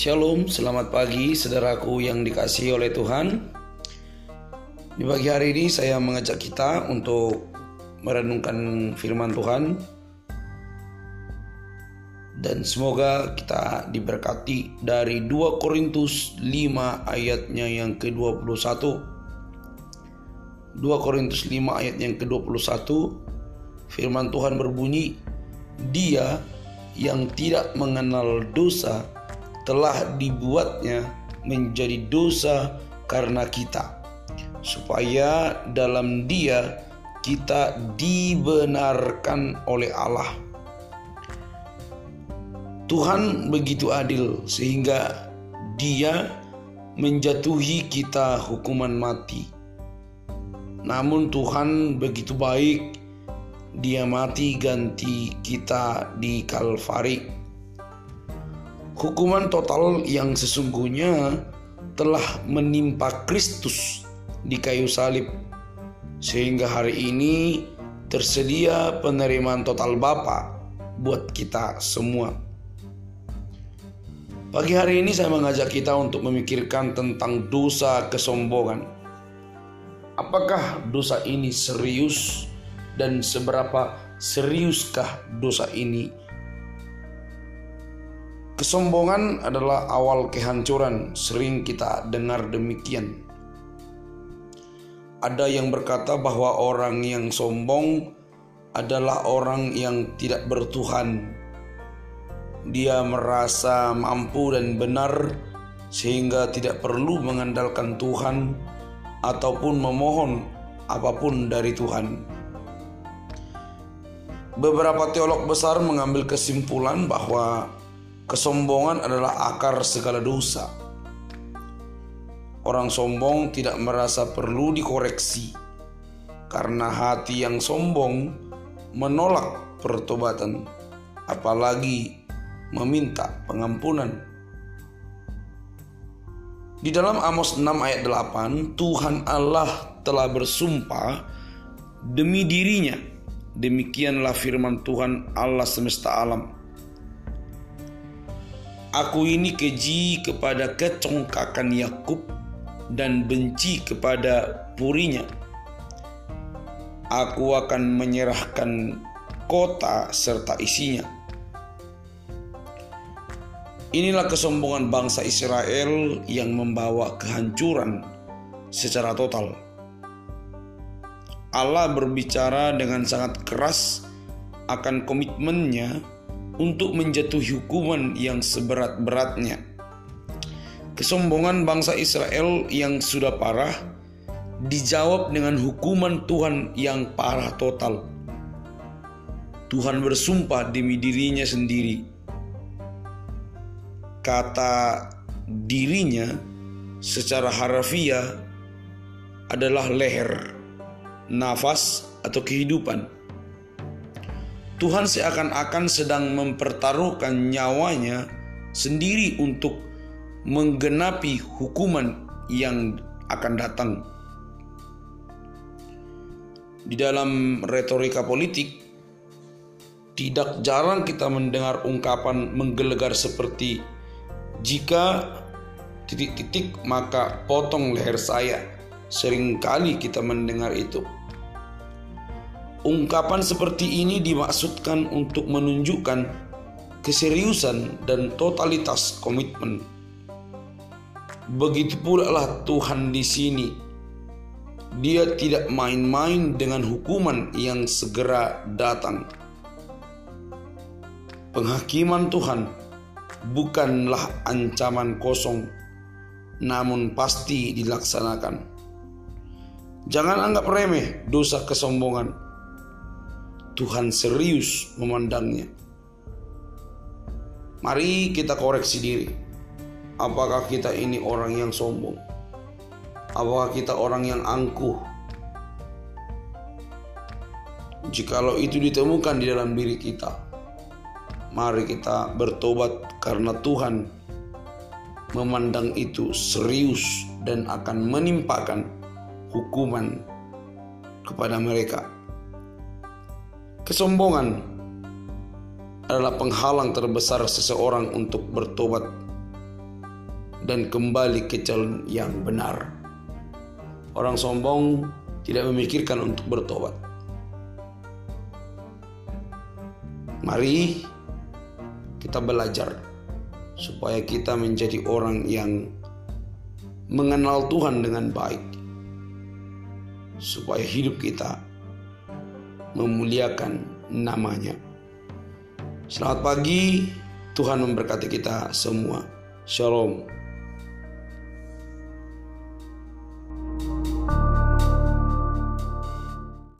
Shalom, selamat pagi saudaraku yang dikasihi oleh Tuhan. Di pagi hari ini saya mengajak kita untuk merenungkan firman Tuhan dan semoga kita diberkati dari 2 Korintus 5 ayatnya yang ke-21. 2 Korintus 5 ayat yang ke-21 firman Tuhan berbunyi, "Dia yang tidak mengenal dosa telah dibuatnya menjadi dosa karena kita, supaya dalam Dia kita dibenarkan oleh Allah." Tuhan begitu adil sehingga Dia menjatuhi kita hukuman mati. Namun Tuhan begitu baik, Dia mati ganti kita di Kalvari. Hukuman total yang sesungguhnya telah menimpa Kristus di kayu salib, sehingga hari ini tersedia penerimaan total Bapa buat kita semua. Pagi hari ini saya mengajak kita untuk memikirkan tentang dosa kesombongan. Apakah dosa ini serius dan seberapa seriuskah dosa ini? Kesombongan adalah awal kehancuran, sering kita dengar demikian. Ada yang berkata bahwa orang yang sombong adalah orang yang tidak bertuhan, dia merasa mampu dan benar sehingga tidak perlu mengandalkan Tuhan ataupun memohon apa pun dari Tuhan. Beberapa teolog besar mengambil kesimpulan bahwa kesombongan adalah akar segala dosa. Orang sombong tidak merasa perlu dikoreksi karena hati yang sombong menolak pertobatan, apalagi meminta pengampunan. Di dalam Amos 6 ayat 8, Tuhan Allah telah bersumpah demi dirinya. Demikianlah firman Tuhan Allah semesta alam. Aku ini keji kepada kecongkakan Yakub dan benci kepada purinya. Aku akan menyerahkan kota serta isinya Inilah kesombongan bangsa Israel yang membawa kehancuran secara total. Allah berbicara dengan sangat keras akan komitmennya untuk menjatuhi hukuman yang seberat-beratnya. Kesombongan bangsa Israel yang sudah parah dijawab dengan hukuman Tuhan yang parah total. Tuhan bersumpah demi dirinya sendiri kata dirinya secara harafiah adalah leher, nafas, atau kehidupan. Tuhan seakan-akan sedang mempertaruhkan nyawanya sendiri untuk menggenapi hukuman yang akan datang. Di dalam retorika politik, tidak jarang kita mendengar ungkapan menggelegar seperti jika titik-titik maka potong leher saya. Seringkali kita mendengar itu. Ungkapan seperti ini dimaksudkan untuk menunjukkan keseriusan dan totalitas komitmen. Begitu pula lah Tuhan di sini. Dia tidak main-main dengan hukuman yang segera datang. Penghakiman Tuhan bukanlah ancaman kosong, namun pasti dilaksanakan. Jangan anggap remeh dosa kesombongan. Tuhan serius memandangnya. Mari kita koreksi diri. Apakah kita ini orang yang sombong? Apakah kita orang yang angkuh? Jikalau itu ditemukan di dalam diri kita, Mari kita bertobat karena Tuhan memandang itu serius dan akan menimpakan hukuman kepada mereka. Kesombongan adalah penghalang terbesar seseorang untuk bertobat. dan kembali ke jalan yang benar. Orang sombong tidak memikirkan untuk bertobat. Mari kita belajar supaya kita menjadi orang yang mengenal Tuhan dengan baik, supaya hidup kita memuliakan namanya. Selamat pagi, Tuhan memberkati kita semua. Shalom.